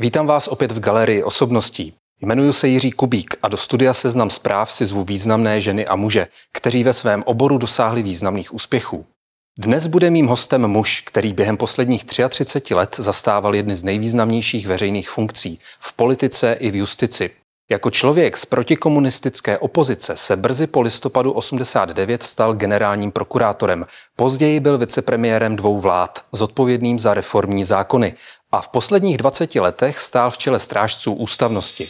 Vítám vás opět v galerii osobností. Jmenuji se Jiří Kubík a do studia Seznam zpráv si zvu významné ženy a muže, kteří ve svém oboru dosáhli významných úspěchů. Dnes bude mým hostem muž, který během posledních 33 let zastával jedny z nejvýznamnějších veřejných funkcí v politice i v justici. Jako člověk z protikomunistické opozice se brzy po listopadu 89 stal generálním prokurátorem. Později byl vicepremiérem dvou vlád, zodpovědným za reformní zákony a v posledních 20 letech stál v čele strážců ústavnosti.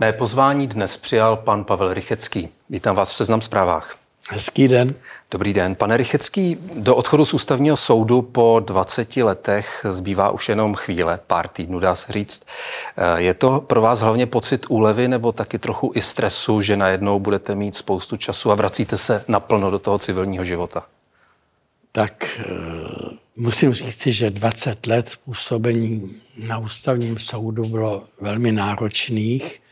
Mé pozvání dnes přijal pan Pavel Rychecký. Vítám vás v Seznam zprávách. Hezký den. Dobrý den. Pane Rychecký, do odchodu z ústavního soudu po 20 letech zbývá už jenom chvíle, pár týdnů dá se říct. Eh, je to pro vás hlavně pocit úlevy nebo taky trochu i stresu, že najednou budete mít spoustu času a vracíte se naplno do toho civilního života? Tak eh, musím říct, že 20 let působení na ústavním soudu bylo velmi náročných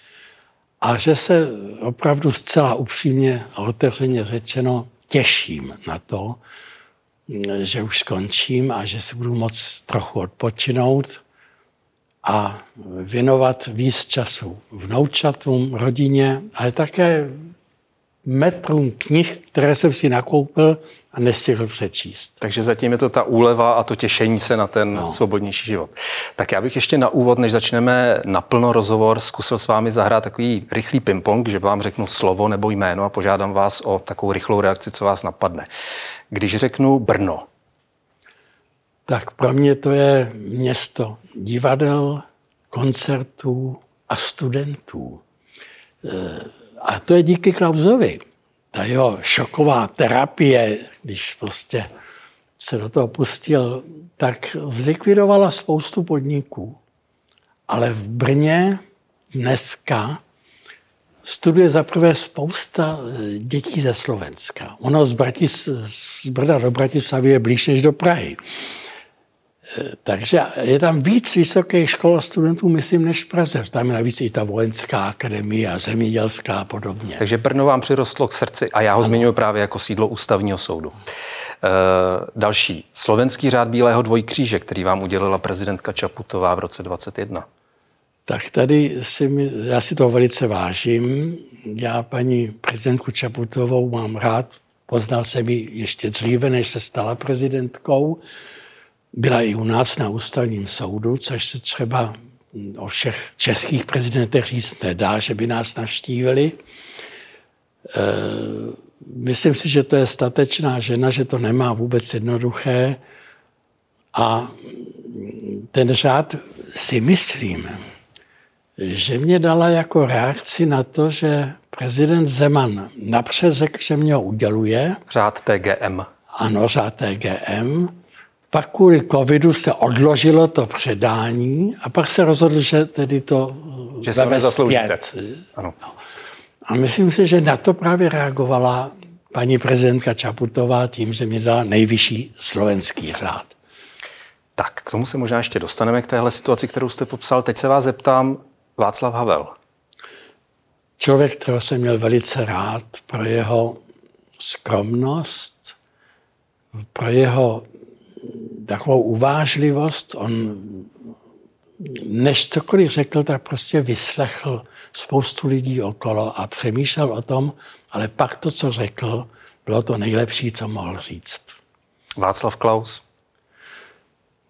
a že se opravdu zcela upřímně a otevřeně řečeno těším na to, že už skončím a že si budu moct trochu odpočinout a věnovat víc času vnoučatům, rodině, ale také metrům knih, které jsem si nakoupil a nestihl přečíst. Takže zatím je to ta úleva a to těšení se na ten no. svobodnější život. Tak já bych ještě na úvod, než začneme naplno rozhovor, zkusil s vámi zahrát takový rychlý ping-pong, že vám řeknu slovo nebo jméno a požádám vás o takovou rychlou reakci, co vás napadne. Když řeknu Brno. Tak pro mě to je město divadel, koncertů a studentů. E, a to je díky Klausovi ta jeho šoková terapie, když prostě se do toho pustil, tak zlikvidovala spoustu podniků. Ale v Brně dneska studuje zaprvé spousta eh, dětí ze Slovenska. Ono z, Bratis, z Brda do Bratislavy je blíž než do Prahy. Takže je tam víc vysokých škol a studentů, myslím, než v Praze. Tam je navíc i ta vojenská akademie a zemědělská a podobně. Takže Brno vám přirostlo k srdci a já ho ano. zmiňuji právě jako sídlo ústavního soudu. E, další. Slovenský řád Bílého dvojkříže, který vám udělila prezidentka Čaputová v roce 2021. Tak tady si mi, já si to velice vážím. Já paní prezidentku Čaputovou mám rád. Poznal jsem ji ještě dříve, než se stala prezidentkou. Byla i u nás na ústavním soudu, což se třeba o všech českých prezidentech říct nedá, že by nás navštívili. E, myslím si, že to je statečná žena, že to nemá vůbec jednoduché. A ten řád si myslím, že mě dala jako reakci na to, že prezident Zeman napřed řekl, že mě ho uděluje. Řád TGM. Ano, řád TGM. Pak kvůli covidu se odložilo to předání a pak se rozhodl, že tedy to že se nezasloužíte. Ano. A myslím si, že na to právě reagovala paní prezidentka Čaputová tím, že mi dala nejvyšší slovenský řád. Tak, k tomu se možná ještě dostaneme, k téhle situaci, kterou jste popsal. Teď se vás zeptám, Václav Havel. Člověk, kterého jsem měl velice rád pro jeho skromnost, pro jeho takovou uvážlivost. On než cokoliv řekl, tak prostě vyslechl spoustu lidí okolo a přemýšlel o tom, ale pak to, co řekl, bylo to nejlepší, co mohl říct. Václav Klaus?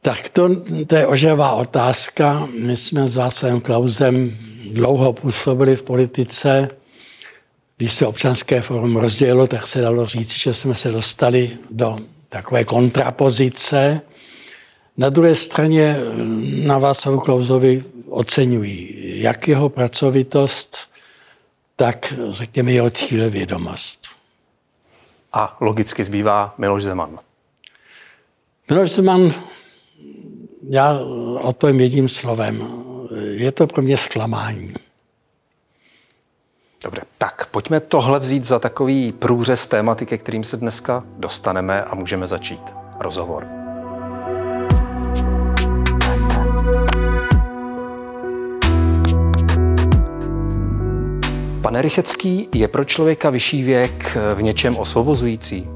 Tak to, to je oživá otázka. My jsme s Václavem Klausem dlouho působili v politice. Když se občanské forum rozdělilo, tak se dalo říct, že jsme se dostali do takové kontrapozice. Na druhé straně na Václavu Klauzovi oceňují jak jeho pracovitost, tak řekněme jeho cílevědomost. A logicky zbývá Miloš Zeman. Miloš Zeman, já odpovím jedním slovem. Je to pro mě zklamání. Dobře, tak pojďme tohle vzít za takový průřez tématy, ke kterým se dneska dostaneme a můžeme začít rozhovor. Pane Rychecký, je pro člověka vyšší věk v něčem osvobozující?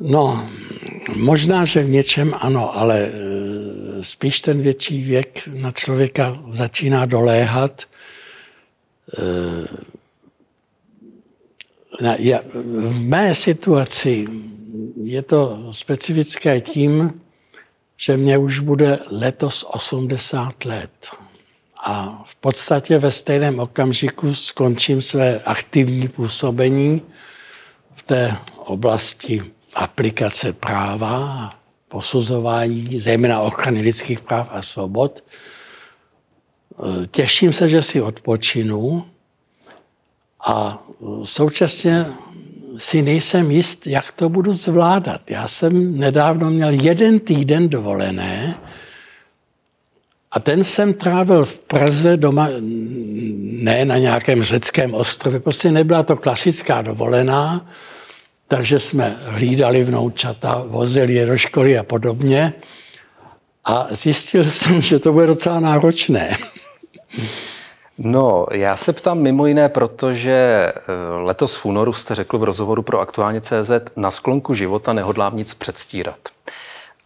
No, Možná, že v něčem ano, ale e, spíš ten větší věk na člověka začíná doléhat. E, v mé situaci je to specifické tím, že mě už bude letos 80 let. A v podstatě ve stejném okamžiku skončím své aktivní působení v té oblasti aplikace práva, posuzování, zejména ochrany lidských práv a svobod. Těším se, že si odpočinu a současně si nejsem jist, jak to budu zvládat. Já jsem nedávno měl jeden týden dovolené a ten jsem trávil v Praze doma, ne na nějakém řeckém ostrově, prostě nebyla to klasická dovolená, takže jsme hlídali vnoučata, vozili je do školy a podobně. A zjistil jsem, že to bude docela náročné. No, já se ptám mimo jiné, protože eh, letos v únoru jste řekl v rozhovoru pro aktuálně CZ, na sklonku života nehodlám nic předstírat.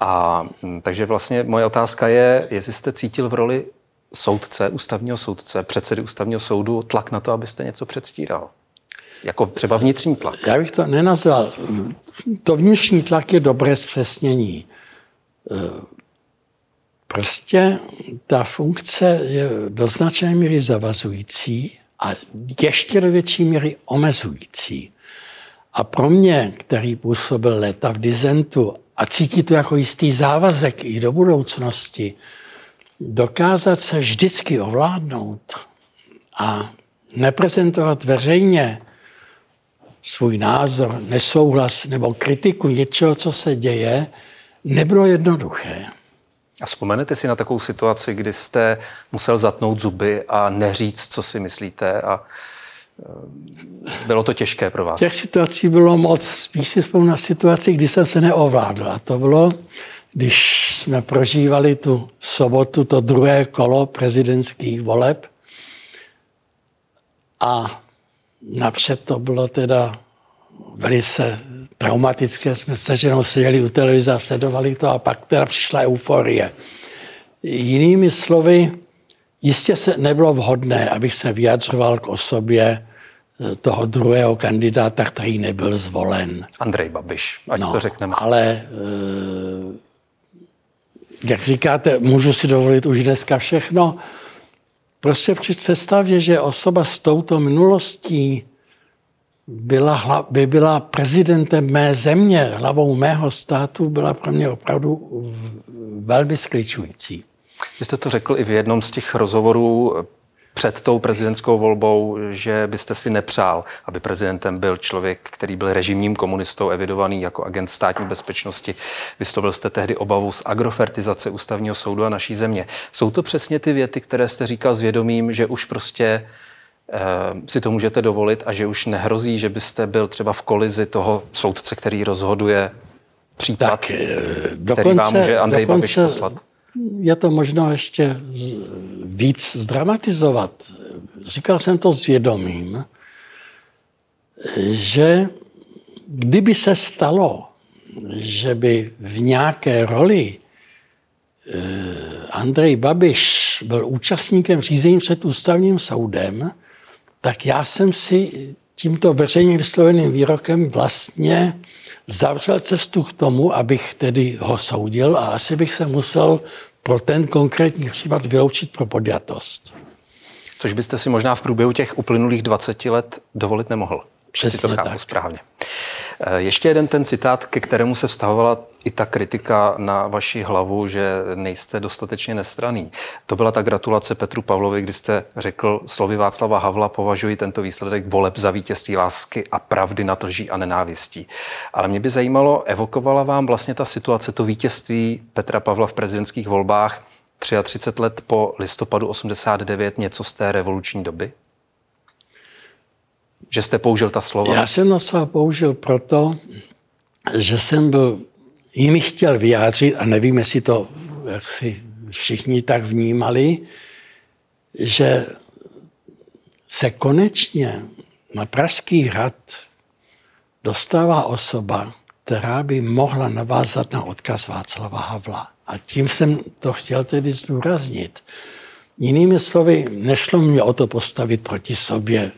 A hm, takže vlastně moje otázka je, jestli jste cítil v roli soudce, ústavního soudce, předsedy ústavního soudu tlak na to, abyste něco předstíral. Jako třeba vnitřní tlak. Já bych to nenazval. To vnitřní tlak je dobré zpřesnění. Prostě ta funkce je do značné míry zavazující a ještě do větší míry omezující. A pro mě, který působil léta v dizentu a cítí to jako jistý závazek i do budoucnosti, dokázat se vždycky ovládnout a neprezentovat veřejně svůj názor, nesouhlas nebo kritiku něčeho, co se děje, nebylo jednoduché. A vzpomenete si na takovou situaci, kdy jste musel zatnout zuby a neříct, co si myslíte a e, bylo to těžké pro vás? Těch situací bylo moc. Spíš si vzpomínám na situaci, kdy jsem se neovládl. A to bylo, když jsme prožívali tu sobotu, to druhé kolo prezidentských voleb. A napřed to bylo teda velice traumatické. Jsme se ženou seděli u televize a sledovali to a pak teda přišla euforie. Jinými slovy, jistě se nebylo vhodné, abych se vyjadřoval k osobě eh, toho druhého kandidáta, který nebyl zvolen. Andrej Babiš, ať no, to řekneme. Ale eh, jak říkáte, můžu si dovolit už dneska všechno. Prostě při představě, že osoba s touto minulostí byla, by byla prezidentem mé země, hlavou mého státu, byla pro mě opravdu velmi skličující. Vy jste to řekl i v jednom z těch rozhovorů před tou prezidentskou volbou, že byste si nepřál, aby prezidentem byl člověk, který byl režimním komunistou, evidovaný jako agent státní bezpečnosti. Vyslovil jste tehdy obavu z agrofertizace ústavního soudu a naší země. Jsou to přesně ty věty, které jste říkal s vědomím, že už prostě eh, si to můžete dovolit a že už nehrozí, že byste byl třeba v kolizi toho soudce, který rozhoduje případ, tak, dokonce, který vám může Andrej dokonce, Babiš poslat? je to možno ještě víc zdramatizovat. Říkal jsem to s vědomím, že kdyby se stalo, že by v nějaké roli eh, Andrej Babiš byl účastníkem řízení před ústavním soudem, tak já jsem si tímto veřejně vysloveným výrokem vlastně zavřel cestu k tomu, abych tedy ho soudil a asi bych se musel pro ten konkrétní případ vyloučit pro podjatost. Což byste si možná v průběhu těch uplynulých 20 let dovolit nemohl. Přesně si to chápu tak. správně. Eh, ještě jeden ten citát, ke kterému se vztahovala i ta kritika na vaši hlavu, že nejste dostatečně nestraný. To byla ta gratulace Petru Pavlovi, kdy jste řekl slovy Václava Havla, považuji tento výsledek voleb za vítězství lásky a pravdy nad lží a nenávistí. Ale mě by zajímalo, evokovala vám vlastně ta situace, to vítězství Petra Pavla v prezidentských volbách 33 let po listopadu 89 něco z té revoluční doby? že jste použil ta slova? Já jsem na slova použil proto, že jsem byl jimi chtěl vyjádřit, a nevím, jestli to jak si všichni tak vnímali, že se konečně na Pražský hrad dostává osoba, která by mohla navázat na odkaz Václava Havla. A tím jsem to chtěl tedy zdůraznit. Jinými slovy, nešlo mě o to postavit proti sobě e,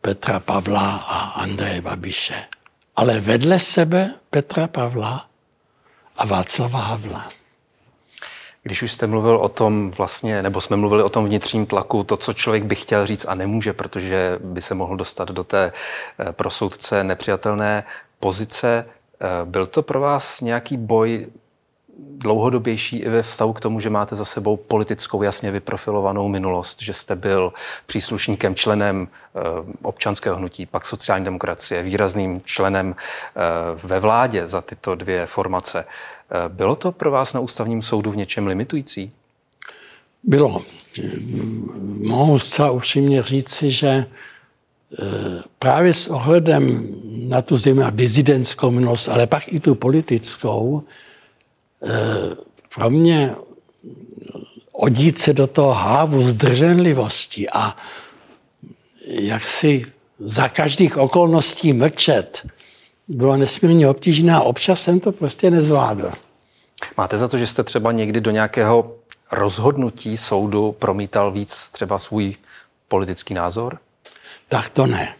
Petra Pavla a Andreje Babiše, ale vedle sebe Petra Pavla a Václava Havla. Když už jste mluvil o tom vlastně, nebo jsme mluvili o tom vnitřním tlaku, to, co člověk by chtěl říct a nemůže, protože by se mohl dostat do té eh, pro soudce nepřijatelné pozice, eh, byl to pro vás nějaký boj dlouhodobější i ve vztahu k tomu, že máte za sebou politickou jasně vyprofilovanou minulost, že jste byl příslušníkem, členem eh, občanského hnutí, pak sociální demokracie, výrazným členem ve vládě za tyto dvě formace. Bylo to pro vás na ústavním soudu v něčem limitující? Bylo. Mohu zcela upřímně říci, že právě s ohledem na tu zejména dizidentskou minulost, ale pak i tu politickou, pro mě odít se do toho hávu zdrženlivosti a jak si za každých okolností mlčet, bylo nesmírně obtížné a občas jsem to prostě nezvládl. Máte za to, že jste třeba někdy do nějakého rozhodnutí soudu promítal víc třeba svůj politický názor? Tak to ne.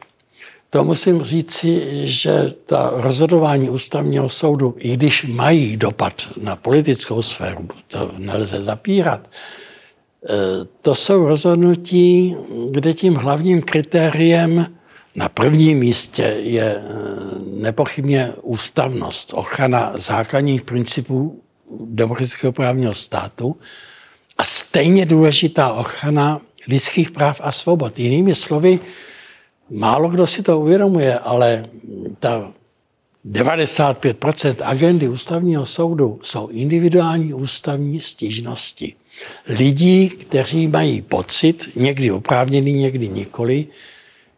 To musím říci, že ta rozhodování ústavního soudu, i když mají dopad na politickou sféru, to nelze zapírat, eh, to jsou rozhodnutí, kde tím hlavním kritériem na prvním místě je eh, nepochybně ústavnost, ochrana základních principů demokratického právního státu a stejně důležitá ochrana lidských práv a svobod. Jinými slovy, málo kdo si to uvědomuje, ale ta 95% agendy ústavního soudu jsou individuální ústavní stížnosti. Lidí, kteří mají pocit, někdy oprávněný, někdy nikoli,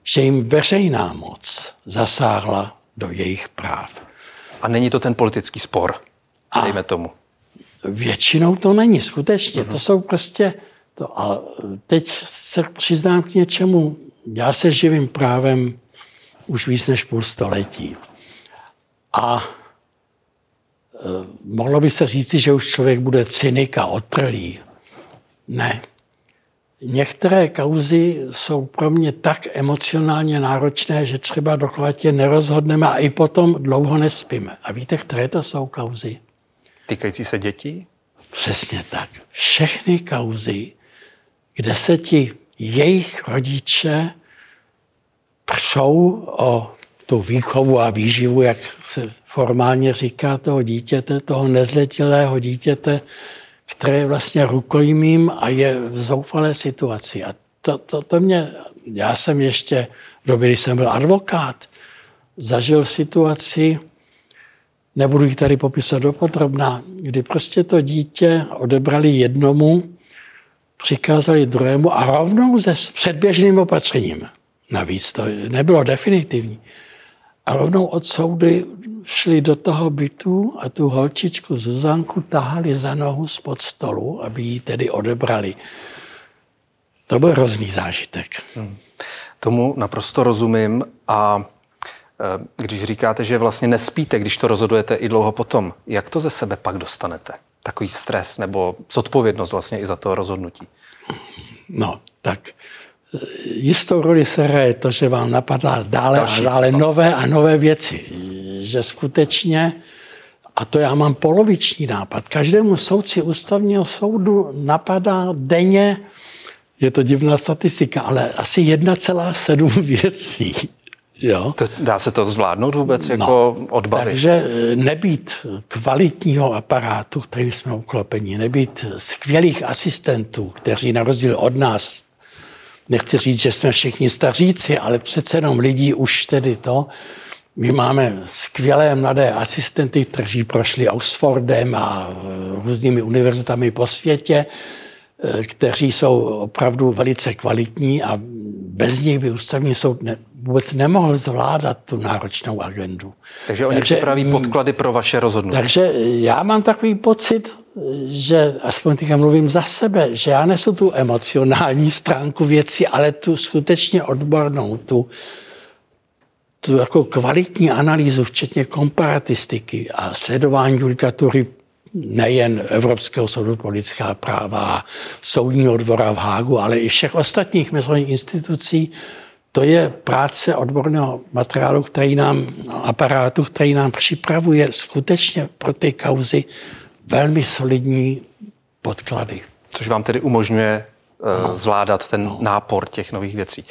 že jim veřejná moc zasáhla do jejich práv. A není to ten politický spor, dejme a tomu. Většinou to není, skutečně. Uh-huh. To jsou prostě... To, ale teď se přiznám k něčemu. Já se živím právem už víc než půl století. A e, mohlo by se říci, že už člověk bude cynik a otrlý. Ne. Některé kauzy jsou pro mě tak emocionálně náročné, že třeba dokud je nerozhodneme a i potom dlouho nespíme. A víte, které to jsou kauzy? Týkající se dětí? Přesně tak. Všechny kauzy, kde se ti jejich rodiče přou o tu výchovu a výživu, jak se formálně říká, toho dítěte, toho nezletilého dítěte, které je vlastně rukojmím a je v zoufalé situaci. A to, to, to mě, já jsem ještě v době, kdy jsem byl advokát, zažil situaci, nebudu ji tady popisat dopodrobná, kdy prostě to dítě odebrali jednomu, přikázali druhému a rovnou se předběžným opatřením. Navíc to nebylo definitivní. A rovnou od soudy šli do toho bytu a tu holčičku Zuzanku tahali za nohu spod stolu, aby ji tedy odebrali. To byl hrozný zážitek. Hmm. Tomu naprosto rozumím a e, když říkáte, že vlastně nespíte, když to rozhodujete i dlouho potom, jak to ze sebe pak dostanete? Takový stres nebo zodpovědnost vlastně i za to rozhodnutí? No, tak jistou roli se hraje to, že vám napadá dále Další, a dále nové a nové věci. Že skutečně, a to já mám poloviční nápad, každému soudci ústavního soudu napadá denně, je to divná statistika, ale asi 1,7 věcí. Jo? To, dá se to zvládnout vůbec no, jako odbavit? Takže eh, nebýt kvalitního aparátu, kterým jsme uklopeni, nebýt skvělých asistentů, kteří na rozdíl od nás nechci říct, že jsme všichni staříci, ale přece jenom lidí už tedy to. My máme skvělé mladé asistenty, kteří prošli Oxfordem a e, různými univerzitami po světě, e, kteří jsou opravdu velice kvalitní a bez nich by ústavní soud ne, vůbec nemohl zvládat tu náročnou agendu. Takže oni takže, připraví mm, podklady pro vaše rozhodnutí. Takže já mám takový pocit, že, aspoň teďka mluvím za sebe, že já nesu tu emocionální stránku věci, ale tu skutečně odbornou, tu tu jako kvalitní analýzu, včetně komparatistiky a sledování judikatury nejen Evropského soudu pro lidská práva, soudního dvora v Hágu, ale i všech ostatních mezinárodních institucí, to je práce odborného materiálu, který nám, aparátu, který nám připravuje skutečně pro ty kauzy velmi solidní podklady. Což vám tedy umožňuje no. zvládat ten no. nápor těch nových věcí.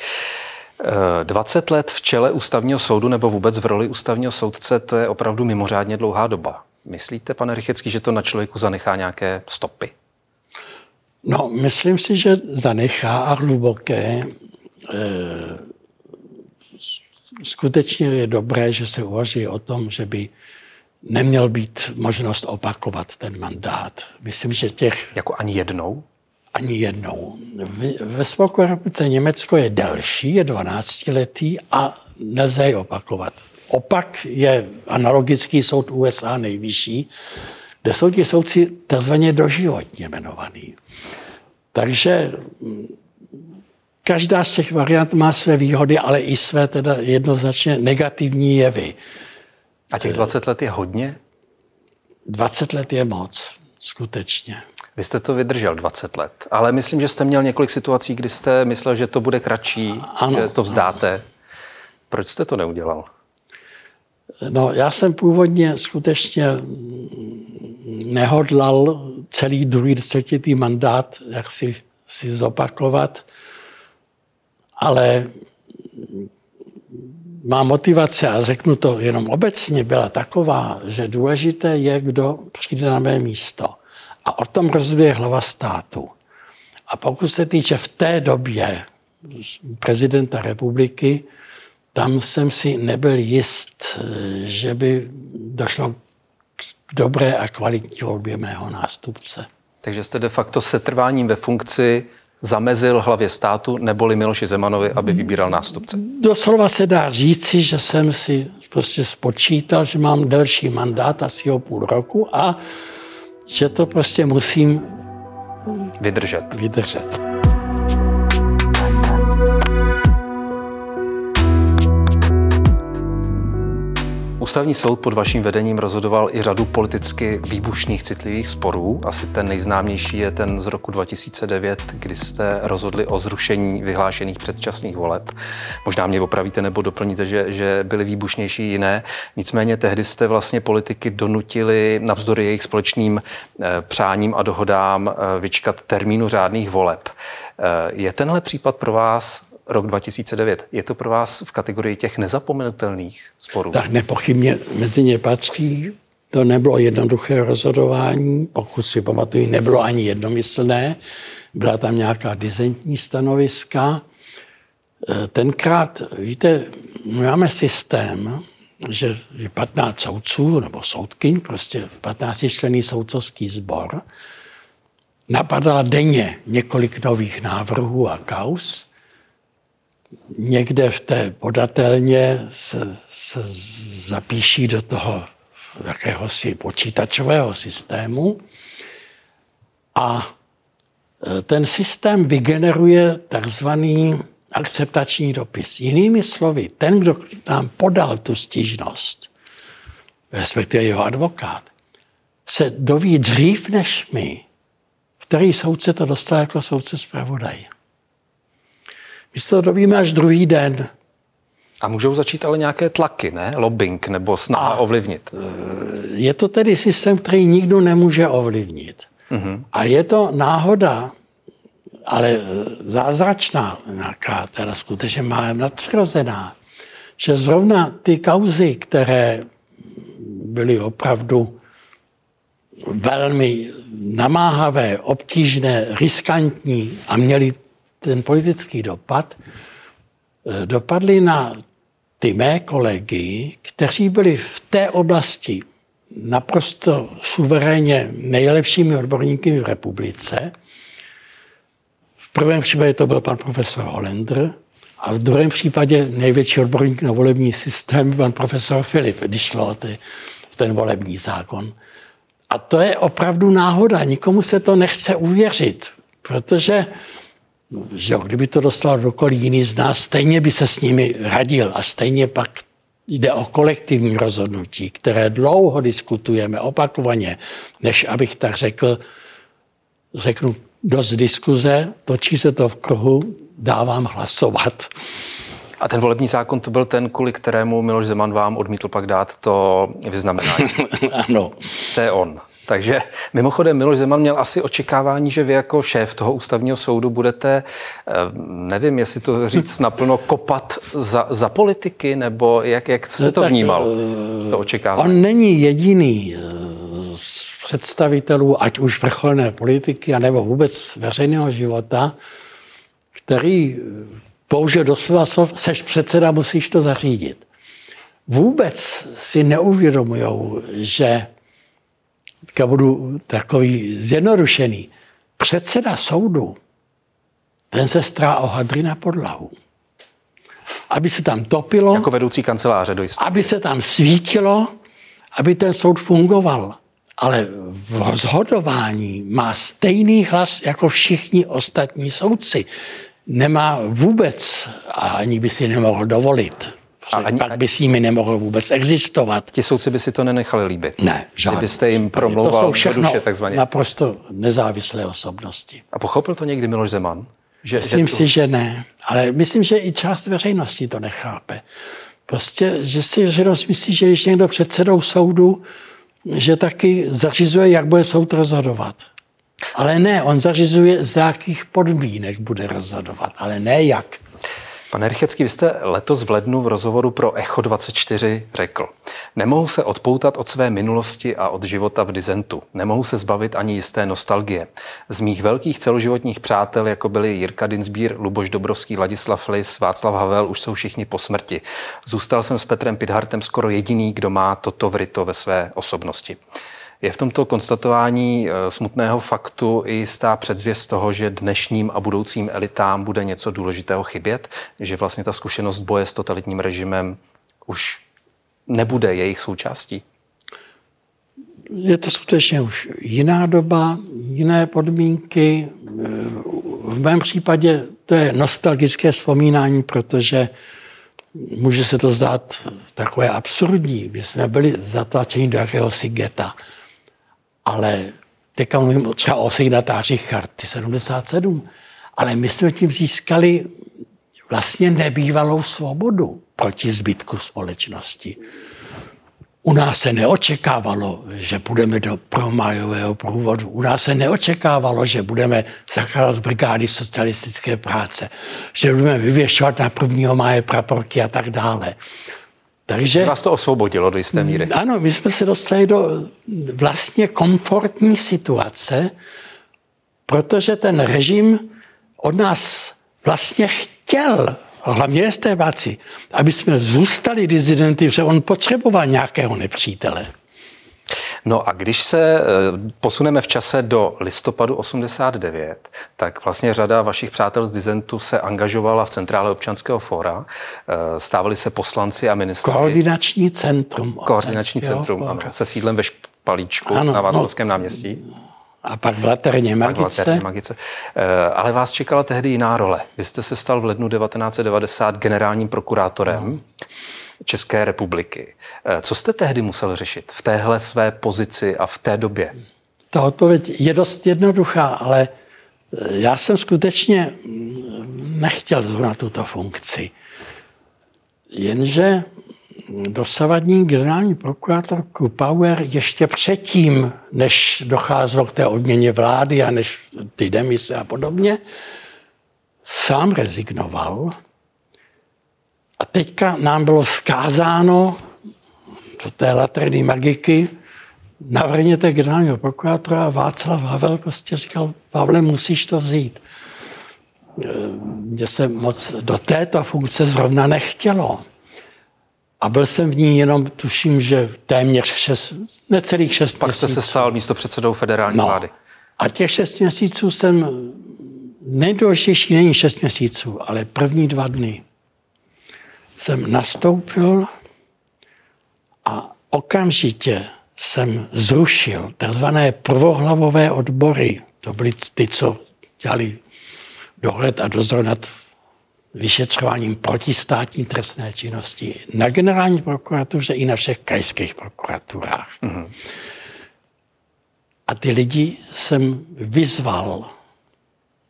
20 let v čele ústavního soudu nebo vůbec v roli ústavního soudce, to je opravdu mimořádně dlouhá doba. Myslíte, pane Rychecký, že to na člověku zanechá nějaké stopy? No, myslím si, že zanechá a hluboké. E, skutečně je dobré, že se uvažuje o tom, že by neměl být možnost opakovat ten mandát. Myslím, že těch... Jako ani jednou? Ani jednou. Ve Spolkové republice Německo je delší, je 12 letý a nelze je opakovat. Opak je analogický soud USA nejvyšší, kde jsou ti soudci takzvaně doživotně jmenovaný. Takže každá z těch variant má své výhody, ale i své teda jednoznačně negativní jevy. A těch 20 let je hodně? 20 let je moc, skutečně. Vy jste to vydržel 20 let, ale myslím, že jste měl několik situací, kdy jste myslel, že to bude kratší, ano, že to vzdáte. Ano. Proč jste to neudělal? No, já jsem původně skutečně nehodlal celý druhý desetitý mandát jak si, si zopakovat, ale má motivace, a řeknu to jenom obecně, byla taková, že důležité je, kdo přijde na mé místo. A o tom rozhoduje hlava státu. A pokud se týče v té době prezidenta republiky, tam jsem si nebyl jist, že by došlo k dobré a kvalitní volbě mého nástupce. Takže jste de facto setrváním ve funkci zamezil hlavě státu neboli Miloši Zemanovi, aby vybíral nástupce? Doslova se dá říci, že jsem si prostě spočítal, že mám delší mandát, asi o půl roku a že to prostě musím vydržet. vydržet. Ústavní soud pod vaším vedením rozhodoval i řadu politicky výbušných citlivých sporů. Asi ten nejznámější je ten z roku 2009, kdy jste rozhodli o zrušení vyhlášených předčasných voleb. Možná mě opravíte nebo doplníte, že, že byly výbušnější jiné. Nicméně tehdy jste vlastně politiky donutili navzdory jejich společným eh, přáním a dohodám eh, vyčkat termínu řádných voleb. Eh, je tenhle případ pro vás rok 2009. Je to pro vás v kategorii těch nezapomenutelných sporů? Tak nepochybně mezi ně patří. To nebylo jednoduché rozhodování, pokud si pamatuju, nebylo ani jednomyslné. Byla tam nějaká dizentní stanoviska. E, tenkrát, víte, máme systém, že 15 soudců nebo soudkyň, prostě 15 člený soudcovský sbor, napadala denně několik nových návrhů a kaus někde v té podatelně se, se zapíší do toho jakéhosi počítačového systému a e, ten systém vygeneruje takzvaný akceptační dopis. Jinými slovy, ten, kdo nám podal tu stížnost, respektive jeho advokát, se doví dřív než my, který soudce to dostal jako soudce zpravodaj. My se to dovíme až druhý den. A můžou začít ale nějaké tlaky, ne? Lobbying nebo snaha a ovlivnit. E, je to tedy systém, který nikdo nemůže ovlivnit. Mm-hmm. A je to náhoda, ale zázračná, nějaká teda skutečně má nadpřirozená, že zrovna ty kauzy, které byly opravdu velmi namáhavé, obtížné, riskantní a měly ten politický dopad eh, dopadly na ty mé kolegy, kteří byli v té oblasti naprosto suverénně nejlepšími odborníky v republice. V prvém případě to byl pan profesor Holender a v druhém případě největší odborník na volební systém pan profesor Filip, když šlo o ty, ten volební zákon. A to je opravdu náhoda, nikomu se to nechce uvěřit, protože že kdyby to dostal kdokoliv jiný z nás, stejně by se s nimi radil a stejně pak Jde o kolektivní rozhodnutí, které dlouho diskutujeme opakovaně, než abych tak řekl, řeknu dost diskuze, točí se to v kruhu, dávám hlasovat. A ten volební zákon to byl ten, kvůli kterému Miloš Zeman vám odmítl pak dát to vyznamenání. ano. To je on. Takže mimochodem Miloš Zeman měl asi očekávání, že vy jako šéf toho ústavního soudu budete, eh, nevím, jestli to říct naplno, kopat za, za politiky, nebo jak, jak jste no to vnímal, to očekávání? On není jediný eh, z představitelů, ať už vrcholné politiky, anebo vůbec veřejného života, který použil doslova slov, seš předseda, musíš to zařídit. Vůbec si neuvědomují, že teďka budu takový zjednodušený. Předseda soudu, ten se strá o hadry na podlahu. Aby se tam topilo. Jako vedoucí kanceláře do Aby se tam svítilo, aby ten soud fungoval. Ale v rozhodování má stejný hlas jako všichni ostatní soudci. Nemá vůbec, a ani by si nemohl dovolit, a ani, pak by s nimi nemohl vůbec existovat. Ti soudci by si to nenechali líbit. Ne, žádný. Kdybyste jim promlouval to jsou všechno duše, takzvaně. naprosto nezávislé osobnosti. A pochopil to někdy Miloš Zeman? Že, myslím tu... si, že ne. Ale myslím, že i část veřejnosti to nechápe. Prostě, že si veřejnost myslí, že když někdo předsedou soudu, že taky zařizuje, jak bude soud rozhodovat. Ale ne, on zařizuje, z jakých podmínek bude rozhodovat, ale ne jak. Pane Rychecký, vy jste letos v lednu v rozhovoru pro Echo 24 řekl, nemohu se odpoutat od své minulosti a od života v dizentu. Nemohu se zbavit ani jisté nostalgie. Z mých velkých celoživotních přátel, jako byli Jirka Dinsbír, Luboš Dobrovský, Ladislav Lis, Václav Havel, už jsou všichni po smrti. Zůstal jsem s Petrem Pidhartem skoro jediný, kdo má toto vryto ve své osobnosti. Je v tomto konstatování eh, smutného faktu i jistá předzvěst toho, že dnešním a budoucím elitám bude něco důležitého chybět, že vlastně ta zkušenost boje s totalitním režimem už nebude jejich součástí? Je to skutečně už jiná doba, jiné podmínky. V mém případě to je nostalgické vzpomínání, protože může se to zdát takové absurdní. My jsme byli zatlačeni do jakéhosi geta ale teďka mluvím třeba o signatářích charty 77, ale my jsme tím získali vlastně nebývalou svobodu proti zbytku společnosti. U nás se neočekávalo, že budeme do promajového průvodu. U nás se neočekávalo, že budeme zakládat brigády socialistické práce, že budeme vyvěšovat na 1. máje praporky a tak dále. Takže, Vás to osvobodilo do jisté míry. Ano, my jsme se dostali do vlastně komfortní situace, protože ten režim od nás vlastně chtěl, hlavně estébáci, aby jsme zůstali dizidenty, že on potřeboval nějakého nepřítele. No a když se eh, posuneme v čase do listopadu 89, tak vlastně řada vašich přátel z Dizentu se angažovala v Centrále občanského fóra. Eh, stávali se poslanci a ministři. Koordinační centrum. Koordinační centrum, ano, se sídlem ve Špalíčku ano, na Václavském no. náměstí. A pak v Laterně Magice. v Laterně Magice. Eh, ale vás čekala tehdy jiná role. Vy jste se stal v lednu 1990 generálním prokurátorem. No. České republiky. Eh, co jste tehdy musel řešit v téhle své pozici a v té době? Ta odpověď je dost jednoduchá, ale eh, já jsem skutečně mm, nechtěl zrovna tuto funkci. Jenže dosavadní generální prokurátor Power ještě předtím, než docházelo k té odměně vlády a než ty demise a podobně, sám rezignoval teďka nám bylo vzkázáno do té latrny magiky, navrhněte generálního prokurátora a Václav Havel prostě říkal, Pavle, musíš to vzít. Mně se moc do této funkce zrovna nechtělo. A byl jsem v ní jenom, tuším, že téměř šest, necelých šest Pak měsíců. jste se stal místo předsedou federální no. vlády. A těch šest měsíců jsem, nejdůležitější není šest měsíců, ale první dva dny jsem nastoupil a okamžitě jsem zrušil takzvané vyšetřováním protistátní trestné činnosti na generální prokuratuře i na všech krajských prokuraturách. Mm-hmm. A ty lidi jsem vyzval,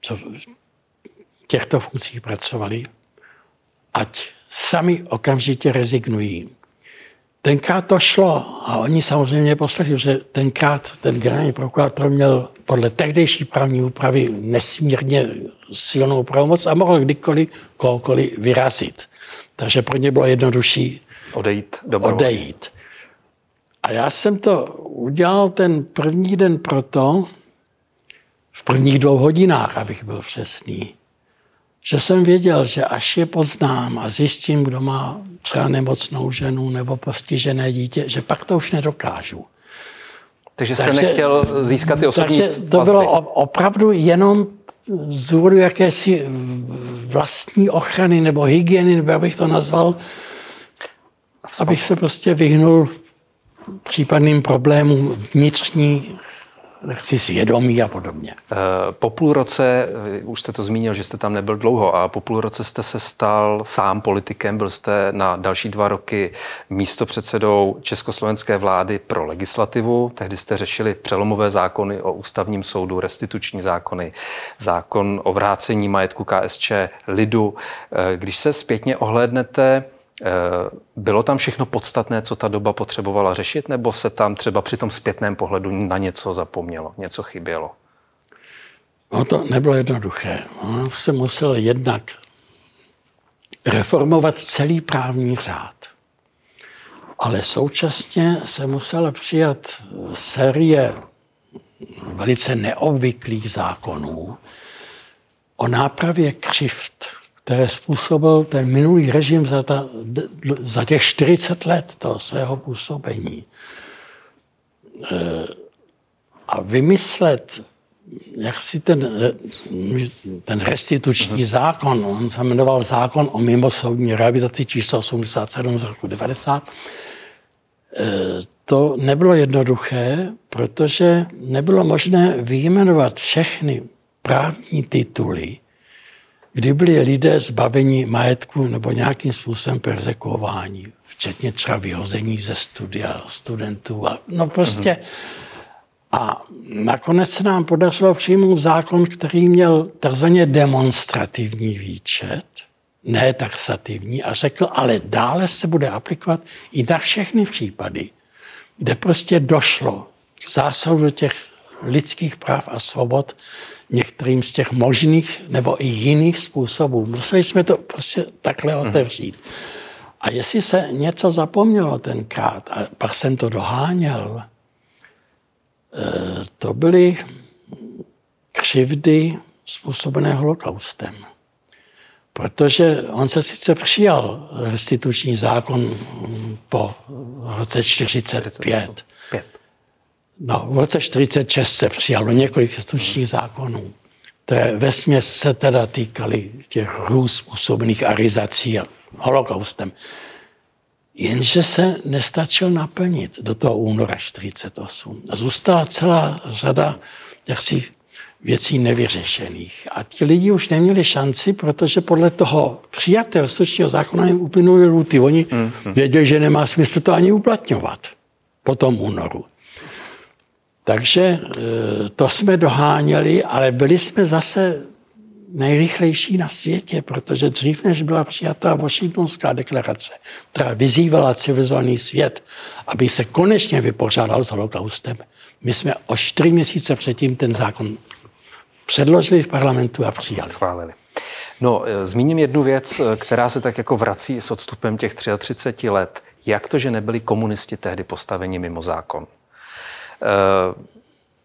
co v těchto funkcích pracovali, ať sami okamžitě rezignují. Tenkrát to šlo a oni samozřejmě poslechli, že tenkrát ten generální prokurátor měl podle tehdejší právní úpravy nesmírně silnou pravomoc a mohl kdykoliv kohokoliv vyrazit. Takže pro ně bylo jednodušší odejít. odejít. A já jsem to udělal ten první den proto, v prvních dvou hodinách, abych byl přesný, že jsem věděl, že až je poznám a zjistím, kdo má třeba nemocnou ženu nebo postižené dítě, že pak to už nedokážu. Takže jste takže, nechtěl získat ty osobní Takže to vazby. bylo opravdu jenom z důvodu jakési vlastní ochrany nebo hygieny, nebo abych to nazval, abych se prostě vyhnul případným problémům vnitřní nechci svědomí a podobně. Eh, po půl roce, eh, už jste to zmínil, že jste tam nebyl dlouho, a po půl roce jste se stal sám politikem, byl jste na další dva roky místo předsedou československé vlády pro legislativu. Tehdy jste řešili přelomové zákony o ústavním soudu, restituční zákony, zákon o vrácení majetku KSČ lidu. Eh, když se zpětně ohlédnete, bylo tam všechno podstatné, co ta doba potřebovala řešit, nebo se tam třeba při tom zpětném pohledu na něco zapomnělo, něco chybělo? No to nebylo jednoduché. On se musel jednak reformovat celý právní řád. Ale současně se musela přijat série velice neobvyklých zákonů o nápravě křivt které způsobil ten minulý režim za, ta, za těch 40 let toho svého působení. E, a vymyslet, jak si ten, ten restituční zákon, on se jmenoval zákon o mimosoudní rehabilitaci číslo 87 z roku 90, e, to nebylo jednoduché, protože nebylo možné vyjmenovat všechny právní tituly, kdy byli lidé zbaveni majetku nebo nějakým způsobem persekuování, včetně třeba vyhození ze studia studentů. A, no prostě. A nakonec se nám podařilo přijmout zákon, který měl takzvaně demonstrativní výčet, ne taxativní, a řekl, ale dále se bude aplikovat i na všechny případy, kde prostě došlo k zásahu do těch lidských práv a svobod některým z těch možných nebo i jiných způsobů. Museli jsme to prostě takhle mhm. otevřít. A jestli se něco zapomnělo tenkrát, a pak jsem to doháněl, eh, to byly křivdy způsobené holokaustem. Protože on se sice přijal restituční zákon po roce 45, No, v roce 46 se přijalo několik historických zákonů, které ve směs se teda týkaly těch růz způsobených arizací a holokaustem. Jenže se nestačil naplnit do toho února 48. A zůstala celá řada jaksi věcí nevyřešených. A ti lidi už neměli šanci, protože podle toho přijatého slušního zákona jim uplynuly lhuty. Oni mm-hmm. věděli, že nemá smysl to ani uplatňovat po tom únoru. Takže e, to jsme doháněli, ale byli jsme zase nejrychlejší na světě, protože dřív, než byla přijatá Washingtonská deklarace, která vyzývala civilizovaný svět, aby se konečně vypořádal s holokaustem, my jsme o čtyři měsíce předtím ten zákon předložili v parlamentu a přijali. Schválili. No, e, zmíním jednu věc, e, která se tak jako vrací s odstupem těch 33 let. Jak to, že nebyli komunisti tehdy postaveni mimo zákon? Eh,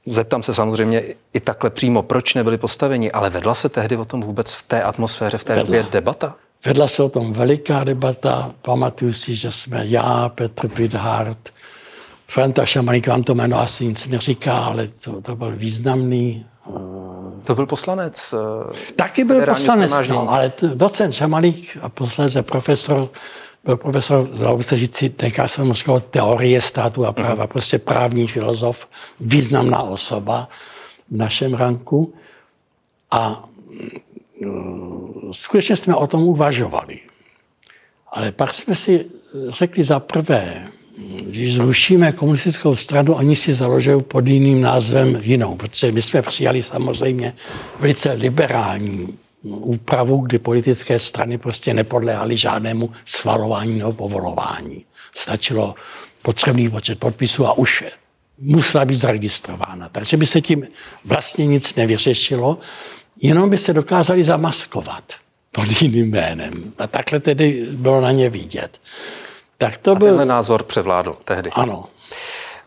zeptám se samozřejmě i takhle přímo, proč nebyli postaveni, ale vedla se tehdy o tom vůbec v té atmosféře, v té vedla. době debata? Vedla se o tom veliká debata. Pamatuju si, že jsme já, Petr Pidhart, Franta Šamaník, vám to jméno asi nic neříká, ale to, to byl významný to byl poslanec. Eh, Taky byl poslanec, no, ale docent Šamalík a posledně profesor byl profesor, dalo se říct si, tenkrát jsem říkal teorie státu a práva, mm. prostě právní filozof, významná osoba v našem ranku. A mm, skutečně jsme o tom uvažovali. Ale pak jsme si řekli za prvé, když zrušíme komunistickou stranu, oni si založí pod jiným názvem jinou, protože my jsme přijali samozřejmě velice liberální úpravu, kdy politické strany prostě nepodléhaly žádnému schvalování nebo povolování. Stačilo potřebný počet podpisů a už musela být zaregistrována. Takže by se tím vlastně nic nevyřešilo, jenom by se dokázali zamaskovat pod jiným jménem. A takhle tedy bylo na ně vidět. Tak to a byl... názor převládl tehdy. Ano.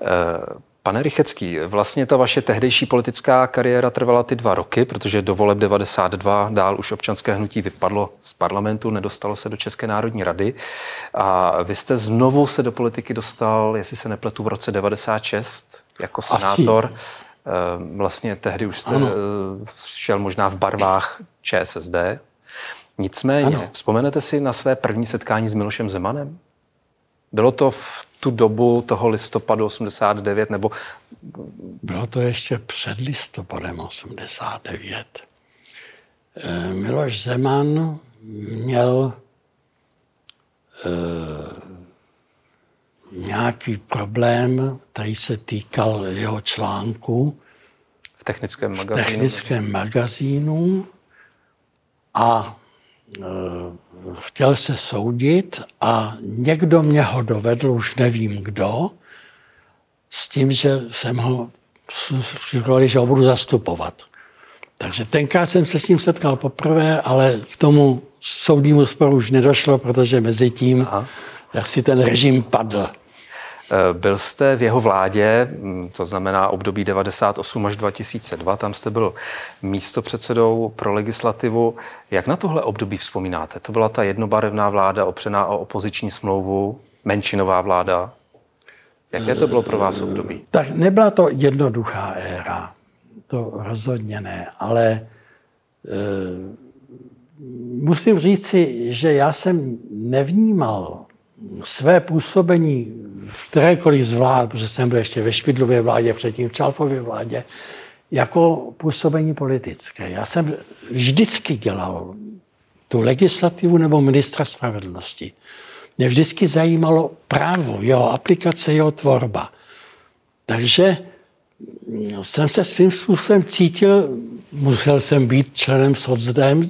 Eh, pane Rychecký, vlastně ta vaše tehdejší politická kariéra trvala ty dva roky, protože do voleb 92 dál už občanské hnutí vypadlo z parlamentu, nedostalo se do České národní rady a vy jste znovu se do politiky dostal, jestli se nepletu, v roce 96 jako senátor. Asi. Eh, vlastně tehdy už jste ano. Eh, šel možná v barvách ČSSD. Nicméně, ano. vzpomenete si na své první setkání s Milošem Zemanem? Bylo to v tu dobu toho listopadu 89 nebo... Bylo to ještě před listopadem 89. Eh, Miloš Zeman měl e, nějaký problém, který se týkal jeho článku v technickém magazínu, v technickém magazínu a e, chtěl se soudit a někdo mě ho dovedl, už nevím kdo, s tím, že jsem ho připravili, že ho budu zastupovat. Takže tenkrát jsem se s ním setkal poprvé, ale k tomu soudnímu sporu už nedošlo, protože mezi tím Aha. jak si ten režim padl. Eh, byl jste v jeho vládě, hm, to znamená období 98 až 2002, tam jste byl místopředsedou pro legislativu. Jak na tohle období vzpomínáte? To byla ta jednobarevná vláda opřená o opoziční smlouvu, menšinová vláda. Jaké to bylo pro vás období? Tak nebyla to jednoduchá éra. To rozhodně ne, ale e, musím říci, že já jsem nevnímal své působení v kterékoliv z vlád, protože jsem byl ještě ve Špidlově vládě, předtím v Čalfově vládě, jako působení politické. Já jsem vždycky dělal tu legislativu nebo ministra spravedlnosti. Mě vždycky zajímalo právo, jeho aplikace, jeho tvorba. Takže jsem se svým způsobem cítil, musel jsem být členem socdem,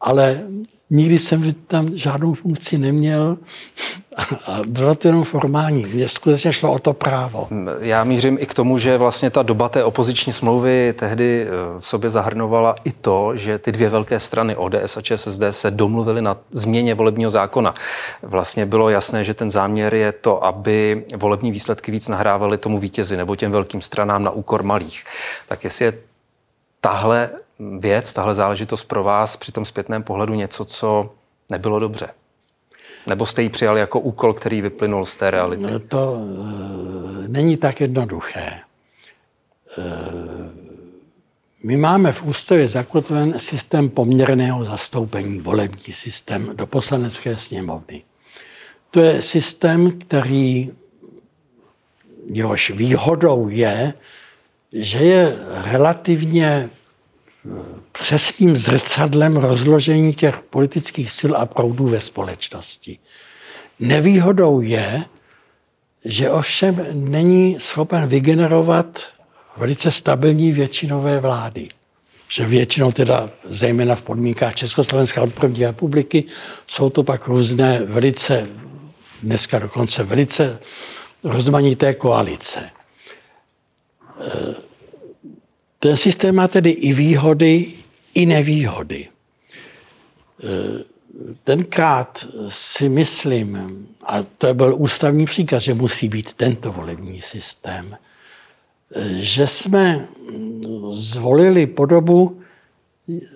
ale nikdy jsem tam žádnou funkci neměl a bylo to jenom formální. Mně skutečně šlo o to právo. Já mířím i k tomu, že vlastně ta doba té opoziční smlouvy tehdy eh, v sobě zahrnovala i to, že ty dvě velké strany ODS a ČSSD se domluvily na změně volebního zákona. Vlastně bylo jasné, že ten záměr je to, aby volební výsledky víc nahrávaly tomu vítězi nebo těm velkým stranám na úkor malých. Tak jestli je tahle věc, tahle záležitost pro vás při tom zpětném pohledu něco, co nebylo dobře? Nebo jste ji přijali jako úkol, který vyplynul z té reality? No to e, není tak jednoduché. E, my máme v ústavě zakotven systém poměrného zastoupení, volební systém do poslanecké sněmovny. To je systém, který jehož výhodou je, že je relativně přesným zrcadlem rozložení těch politických sil a proudů ve společnosti. Nevýhodou je, že ovšem není schopen vygenerovat velice stabilní většinové vlády. Že většinou teda, zejména v podmínkách Československa od první republiky, jsou to pak různé velice, dneska dokonce velice rozmanité koalice. Ten systém má tedy i výhody, i nevýhody. E, tenkrát si myslím, a to byl ústavní příkaz, že musí být tento volební systém, e, že jsme zvolili podobu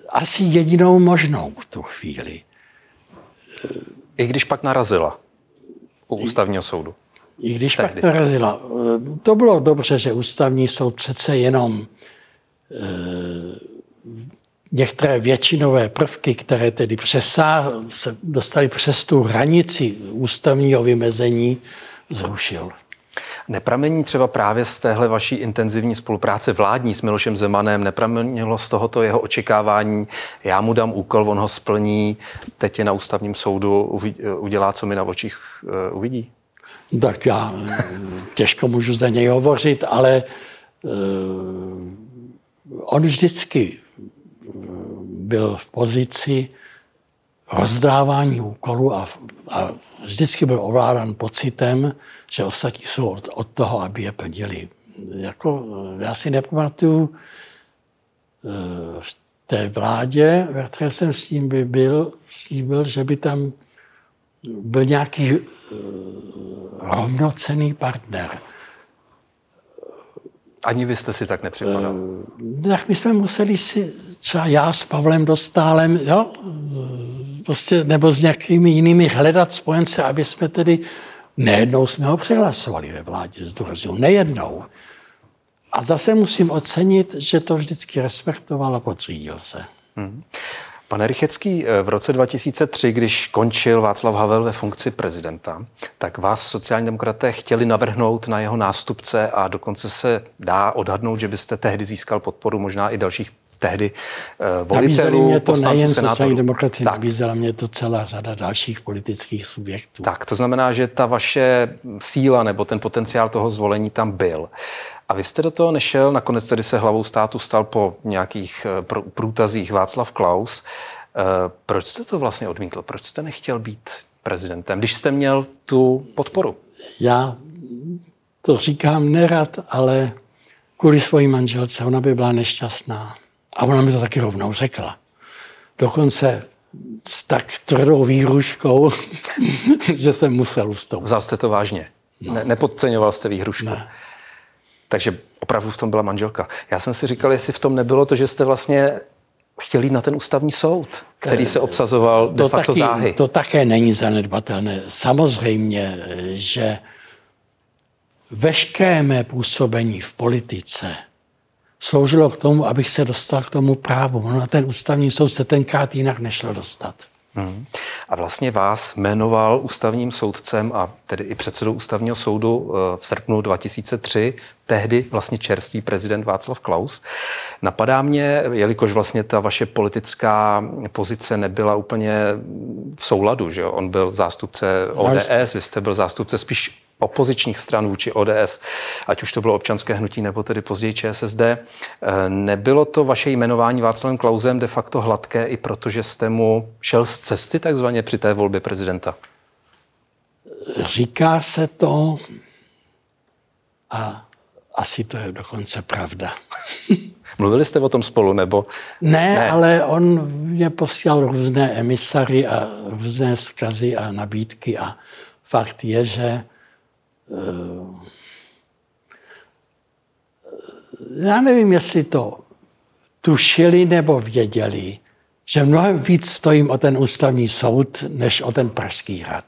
asi jedinou možnou v tu chvíli. I když pak narazila u ústavního soudu. I když Tehdy. pak narazila. E, to bylo dobře, že ústavní soud přece jenom některé většinové prvky, které tedy přesáh, se dostaly přes tu hranici ústavního vymezení, zrušil. Nepramení třeba právě z téhle vaší intenzivní spolupráce vládní s Milošem Zemanem, nepramenilo z tohoto jeho očekávání, já mu dám úkol, on ho splní, teď je na ústavním soudu, udělá, co mi na očích eh, uvidí? Tak já eh, těžko můžu za něj hovořit, ale uh, on vždycky byl v pozici rozdávání úkolů a, a vždycky byl ovládán pocitem, že ostatní jsou od, od toho, aby je plnili. Jako, já si nepamatuju eh, v té vládě, ve které jsem s ním by byl, slíbil, že by tam byl nějaký rovnocený partner. Ani vy jste si tak nepřipadal? Uh, tak my jsme museli si, třeba já s Pavlem Dostálem, jo, prostě, nebo s nějakými jinými hledat spojence, aby jsme tedy Nejednou jsme ho přehlasovali ve vládě, zdůraznuju, nejednou. A zase musím ocenit, že to vždycky respektoval a potřídil se. Hmm. Pane Rychecký, v roce 2003, když končil Václav Havel ve funkci prezidenta, tak vás sociální demokraté chtěli navrhnout na jeho nástupce a dokonce se dá odhadnout, že byste tehdy získal podporu možná i dalších tehdy uh, volitelů, mě to nejen sociální demokracie, tak. nabízela mě to celá řada dalších politických subjektů. Tak, to znamená, že ta vaše síla nebo ten potenciál toho zvolení tam byl. A vy jste do toho nešel, nakonec tedy se hlavou státu stal po nějakých eh, průtazích Václav Klaus. Uh, proč jste to vlastně odmítl? Proč jste nechtěl být prezidentem, když jste měl tu podporu? Já to říkám nerad, ale kvůli svojí manželce, ona by byla nešťastná. A ona mi to taky rovnou řekla. Dokonce s tak tvrdou výhruškou, že jsem musel ustoupit. Vzal jste to vážně? No. Ne, nepodceňoval jste výhrušku? Ne. Takže opravdu v tom byla manželka. Já jsem si říkal, jestli v tom nebylo to, že jste vlastně chtěl jít na ten ústavní soud, který se obsazoval de to facto taky, záhy. To také není zanedbatelné. Samozřejmě, že veškeré mé působení v politice sloužilo k tomu, abych se dostal k tomu právu. No na ten ústavní soud se tenkrát jinak nešlo dostat. Hmm. A vlastně vás jmenoval ústavním soudcem a tedy i předsedou ústavního soudu eh, v srpnu 2003, tehdy vlastně čerstvý prezident Václav Klaus. Napadá mě, jelikož vlastně ta vaše politická pozice nebyla úplně v souladu, že jo? on byl zástupce ODS, vy jste byl zástupce spíš opozičních stran vůči ODS, ať už to bylo občanské hnutí nebo tedy později ČSSD. Eh, nebylo to vaše jmenování Václavem Klausem de facto hladké i protože jste mu šel z cesty takzvaně při té volbě prezidenta? Říká se to a asi to je dokonce pravda. Mluvili jste o tom spolu, nebo? Ne, ne, ale on mě posílal různé emisary a různé vzkazy a nabídky a fakt je, že já nevím, jestli to tušili nebo věděli, že mnohem víc stojím o ten ústavní soud, než o ten Pražský hrad.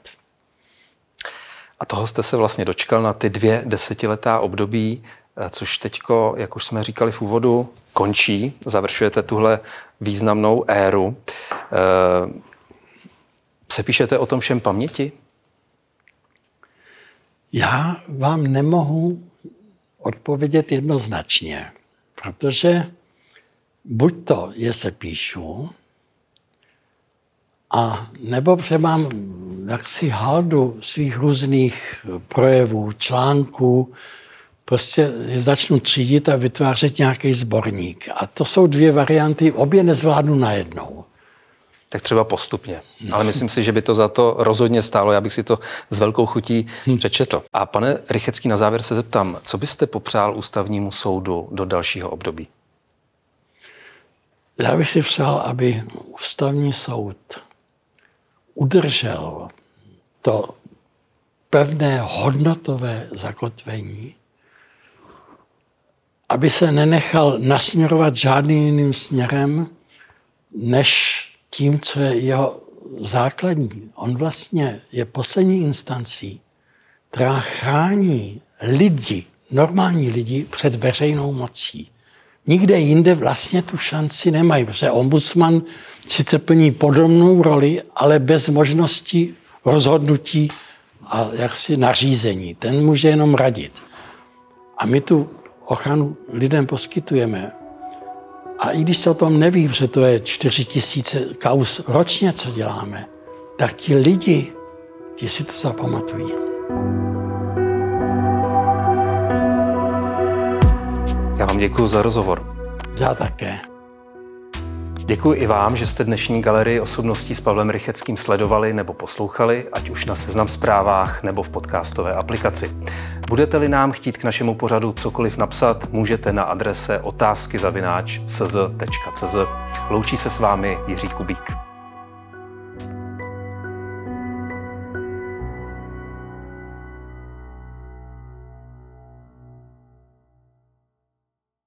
A toho jste se vlastně dočkal na ty dvě desetiletá období, eh, což teďko, jak už jsme říkali v úvodu, končí. Završujete tuhle významnou éru. Eh, sepíšete o tom všem paměti? Já vám nemohu odpovědět jednoznačně, protože buď to je se píšu, a nebo že mám jaksi haldu svých různých projevů, článků, prostě začnu třídit a vytvářet nějaký sborník. A to jsou dvě varianty, obě nezvládnu najednou tak třeba postupně. Ale myslím si, že by to za to rozhodně stálo. Já bych si to s velkou chutí hm. přečetl. A pane Rychecký, na závěr se zeptám, co byste popřál ústavnímu soudu do dalšího období? Já bych si přál, aby ústavní soud udržel to pevné hodnotové zakotvení, aby se nenechal nasměrovat žádným jiným směrem, než tím, co je jeho základní. On vlastně je poslední instancí, která chrání lidi, normální lidi před veřejnou mocí. Nikde jinde vlastně tu šanci nemají, protože ombudsman sice plní podobnou roli, ale bez možnosti rozhodnutí a jaksi nařízení. Ten může jenom radit. A my tu ochranu lidem poskytujeme. A i když se o tom neví, že to je 4 tisíce kaus ročně, co děláme, tak ti lidi, ti si to zapamatují. Já vám děkuji za rozhovor. Já také. Děkuji i vám, že jste dnešní galerii osobností s Pavlem Rycheckým sledovali nebo poslouchali, ať už na seznam zprávách nebo v podcastové aplikaci. Budete-li nám chtít k našemu pořadu cokoliv napsat, můžete na adrese otázky Loučí se s vámi Jiří Kubík.